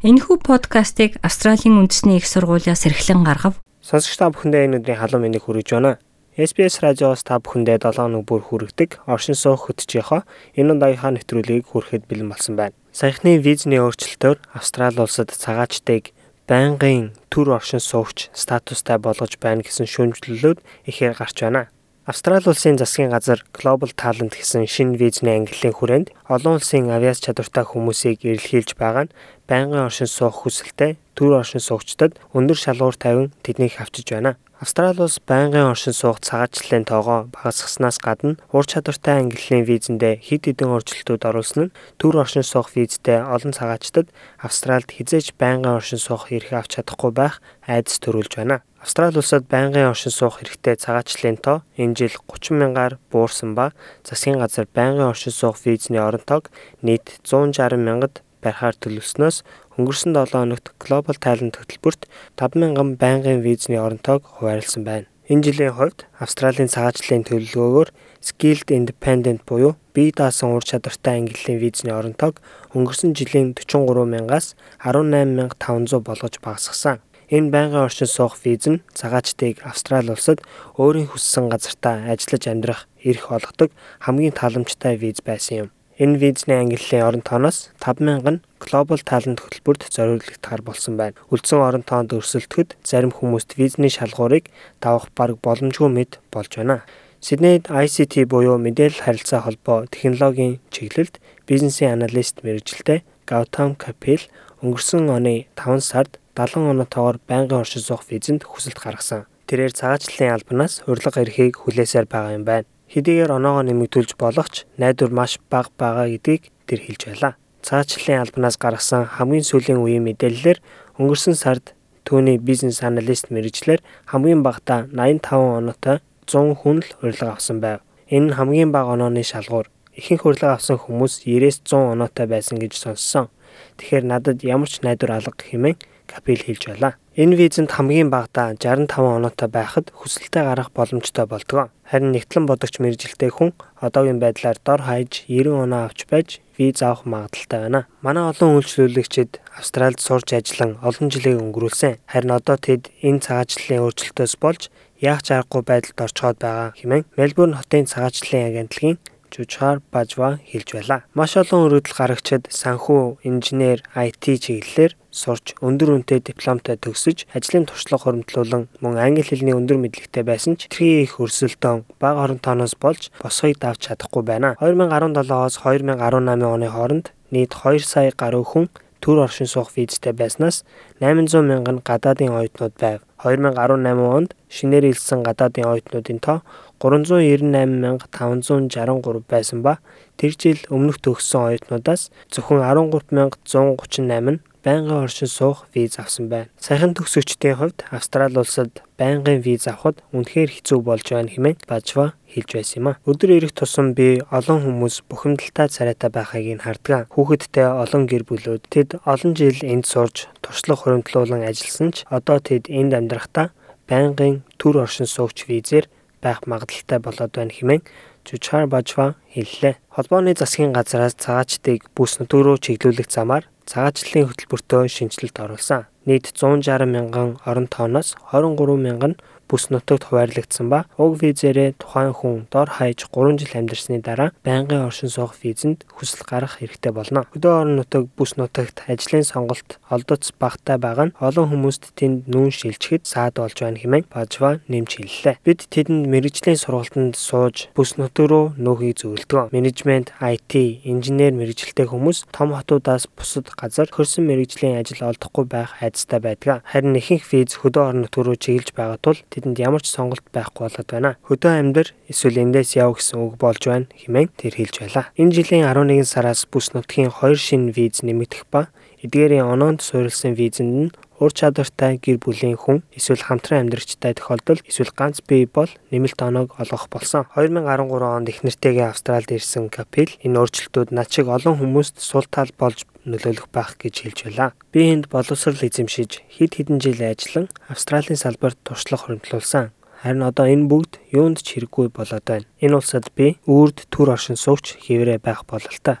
Энэхүү подкастыг Австралийн үндэсний их сургуулиас эрхлэн гаргав. Сонсогч та бүхэндээ энэ өдрийн халуун мэнийг хүргэж байна. SBS радиоос та бүхэндээ 7 өнөг бүр хүргэдэг оршин суух хөтжийнхоо энэ удаагийнхаа нэвтрүүлгийг хүрэхэд бэлэн болсон байна. Саяхны визний өөрчлөлтөөр Австрали улсад цагаачтыг байнгын төр оршин суугч статустай болгож байна гэсэн шүүмжлэлүүд ихээр гарч байна. Австрали улсын засгийн газар Global Talent гэсэн шинэ визний ангиллын хүрээнд олон улсын авиас чадвартай хүмүүсийг эрэлхийлж байгаа нь байнгын оршин суух хүсэлтэй төр оршин суугчдад өндөр шалгуур тавин тэднийг авчиж байна. Австрали улс байнгын оршин суух цагаачлалын тоогоо багасгаснаас гадна ур чадвартай ангиллын визэндээ хэд хэдэн өөрчлөлтүүд оруулсан нь төр оршин суух визтэй олон цагаачтад Австральд хизээж байнгын оршин суух эрх авч чадахгүй байх айдас төрүүлж байна. Австрали улсад байнгын оршин суух хэрэгтэй цагаачлалын тоо энэ жил 30 мянгаар буурсан ба засгийн газар байнгын оршин суух визний орон тоог нийт 160 мянгад барихаар төлөвлснөөс өнгөрсөн 7 хоногт Global Talent хөтөлбөрт 5000 байнгын визний оронтойг хуваарлсан байна. Энэ жилийн хувьд Австралийн цагаачлалын төлөвлөгөөгөөр Skilled Independent буюу бие даасан ур чадвартай ангиллын визний оронтойг өнгөрсөн жилийн 43 мянгаас 18500 болгож багасгасан. Энэ байнгын оршин суух виз нь цагаачдыг Австрали улсад өөрийн хүссэн газартаа ажиллаж амьдрах эрх олгодог хамгийн тааламжтай виз байсан юм. Энэ визний ангиллын орон тооноос 5000 нь Global Talent хөтөлбөрт зориулагдахаар болсон байна. Үлдсэн орон тоонд өрсөлдөхөд зарим хүмүүст визний шалгуурыг давах бараг боломжгүй мэд болж байна. Сиднейд ICT буюу мэдээлэл харилцаа холбоо технологийн чиглэлд бизнесийн аналист мэрэгжилтэй Gautam Kapil өнгөрсөн оны 5 сард 70 оноотойгоор байнгын оршин суух визэнд хүсэлт гаргасан. Тэрээр цагаачлалын албанаас урилга эрхийг хүлээсээр байгаа юм байна хэдийгээр оноогоо нэмэгдүүлж болох ч найдвар маш бага байгаа гэдгийг тэр хэлж байлаа. Цаашлалын албанаас гаргасан хамгийн сүүлийн үеийн мэдээллээр өнгөрсөн сард түүний бизнес аналист мэрэгчлэр хамгийн багадаа 85 оноотой 100 хүн л урилга авсан байв. Энэ нь хамгийн бага онооны шалгуур. Ихэнх урилга авсан хүмүүс 90-100 оноотой байсан гэж сонссон. Тэгэхээр надад ямар ч найдвар алга хэмээн Капил хэлж байлаа. Энэ визэнд хамгийн багадаа 65 оноотой байхад хүсэлтээ гаргах боломжтой болдгоо. Харин нэгтлэн бодогч мэрэгжилтэй хүн одоогийн байдлаар дор хаяж 90 оноо авч байж виз авах магадaltaй байна. Манай олон үйлчлүүлэгчид Австральд сурч ажиллан олон жилийг өнгөрүүлсэн. Харин одоо тэд энэ цагаачлалын өөрчлөлтөөс болж яах чаргагүй байдалд орчоод байгаа хэмээн Мельбурн хотын цагаачлалын агентлагийн Жужхаар Бажва хэлж байлаа. Маш олон өргөдөл гарагчид санхүү, инженер, IT чиглэлээр сурч өндөр үнэтэй дипломтой төгсөж ажлын туршлага хуримтлуулан мөн англи хэлний өндөр мэдлэгтэй байсан ч тэрхий их өрсөлдөөн бага оронтооноос болж босхийг давж чадахгүй байна. 2017-оос 2018 оны хооронд нийт 2 сая гаруй хүн төр оршин суух визтэй байснаас 800 мянган гадаадын оюутнууд байв. 2018 онд шинээр илсэн гадаадын оюутнуудын тоо 398563 байсан ба тэр жил өмнөх төгссөн оюутнуудаас зөвхөн 13138 нь байнгын оршин суух виз авсан байна. Саяхан төгсөгчдийн хувьд Австрали улсад байнгын виз авахд үнэхээр хэцүү болж байна хэмээн Бажва хэлж байсан юм а. Өдөр ирэх тусам би олон хүмүүс бухимдалтай царайтай байхыг нь харддаг. Хүүхэдтэй олон гэр бүлүүд тэд олон жил энд сурж туршлага хуримтлуулан ажилласан ч одоо тэд энд амьдрахдаа байнгын төр оршин суугч визээр байх магадaltaй болоод байна хэмээн Жучхар Бажва хэллээ. Холбооны засгийн газраас цагаачдыг бүс нутгруу чиглүүлэх замаар цагаачлалын хөтөлбөртөө шинжилэлт оруулсан. Нийт 160 мянган орон тооноос 23 мянган бүс нутагт хуваарлагдсан ба уг визээрээ тухайн хүн дор хаяж 3 жил амьдарсны дараа байнгын оршин суух визэнд хүсэл гаргах хэрэгтэй болно. Хөдөө орон нутаг бүс нутагт ажлын сонголт олдоц багтай байгаа нь олон хүмүүст тэнд нүүн шилжихэд саад болж байна хэмээн Бажва нэмж хэллээ. Бид тэдэнд мэрэгжлийн сургалтанд сууж бүс нутаг руу нөхийг зөвлөдөг. Менежмент, IT, инженер мэрэгжилтэй хүмүүс том хотуудаас бусад газар хөрсөн мэрэгжлийн ажил олдохгүй байх айдастай байдаг. Харин ихэнх виз хөдөө орон нутг руу чиглэж байгаа тул тэдэнд ямар ч сонголт байхгүй болоод байна. Хөдөө амьдар эсвэл эндээс яв гэсэн үг болж байна хэмээн тэр хэлж байлаа. Энэ жилийн 11 сараас бүс нутгийн 2 шинэ виз нэмэгдэх ба эдгээрийн оноонд суурилсан визэнд нь ур чадвартай гэр бүлийн хүн эсвэл хамтран амьдрагчтай тохиолдолд эсвэл ганц бие бол нэмэлт оноог олгох болсон. 2013 онд их нэртэйгээ Австралид ирсэн Капил энэ өөрчлөлтүүд над шиг олон хүмүүст сул тал болж нөлөөлөх байх гэж хэлж байлаа. Би энд боловсрал эзэмшиж хэд хэдэн жил ажиллан Австралийн салбарт туршлага хуримтлуулсан. Харин одоо энэ бүгд юунд ч хэрэггүй болоод байна. Энэ улсад би үрд төр оршин суугч хэврээ байх бололтой.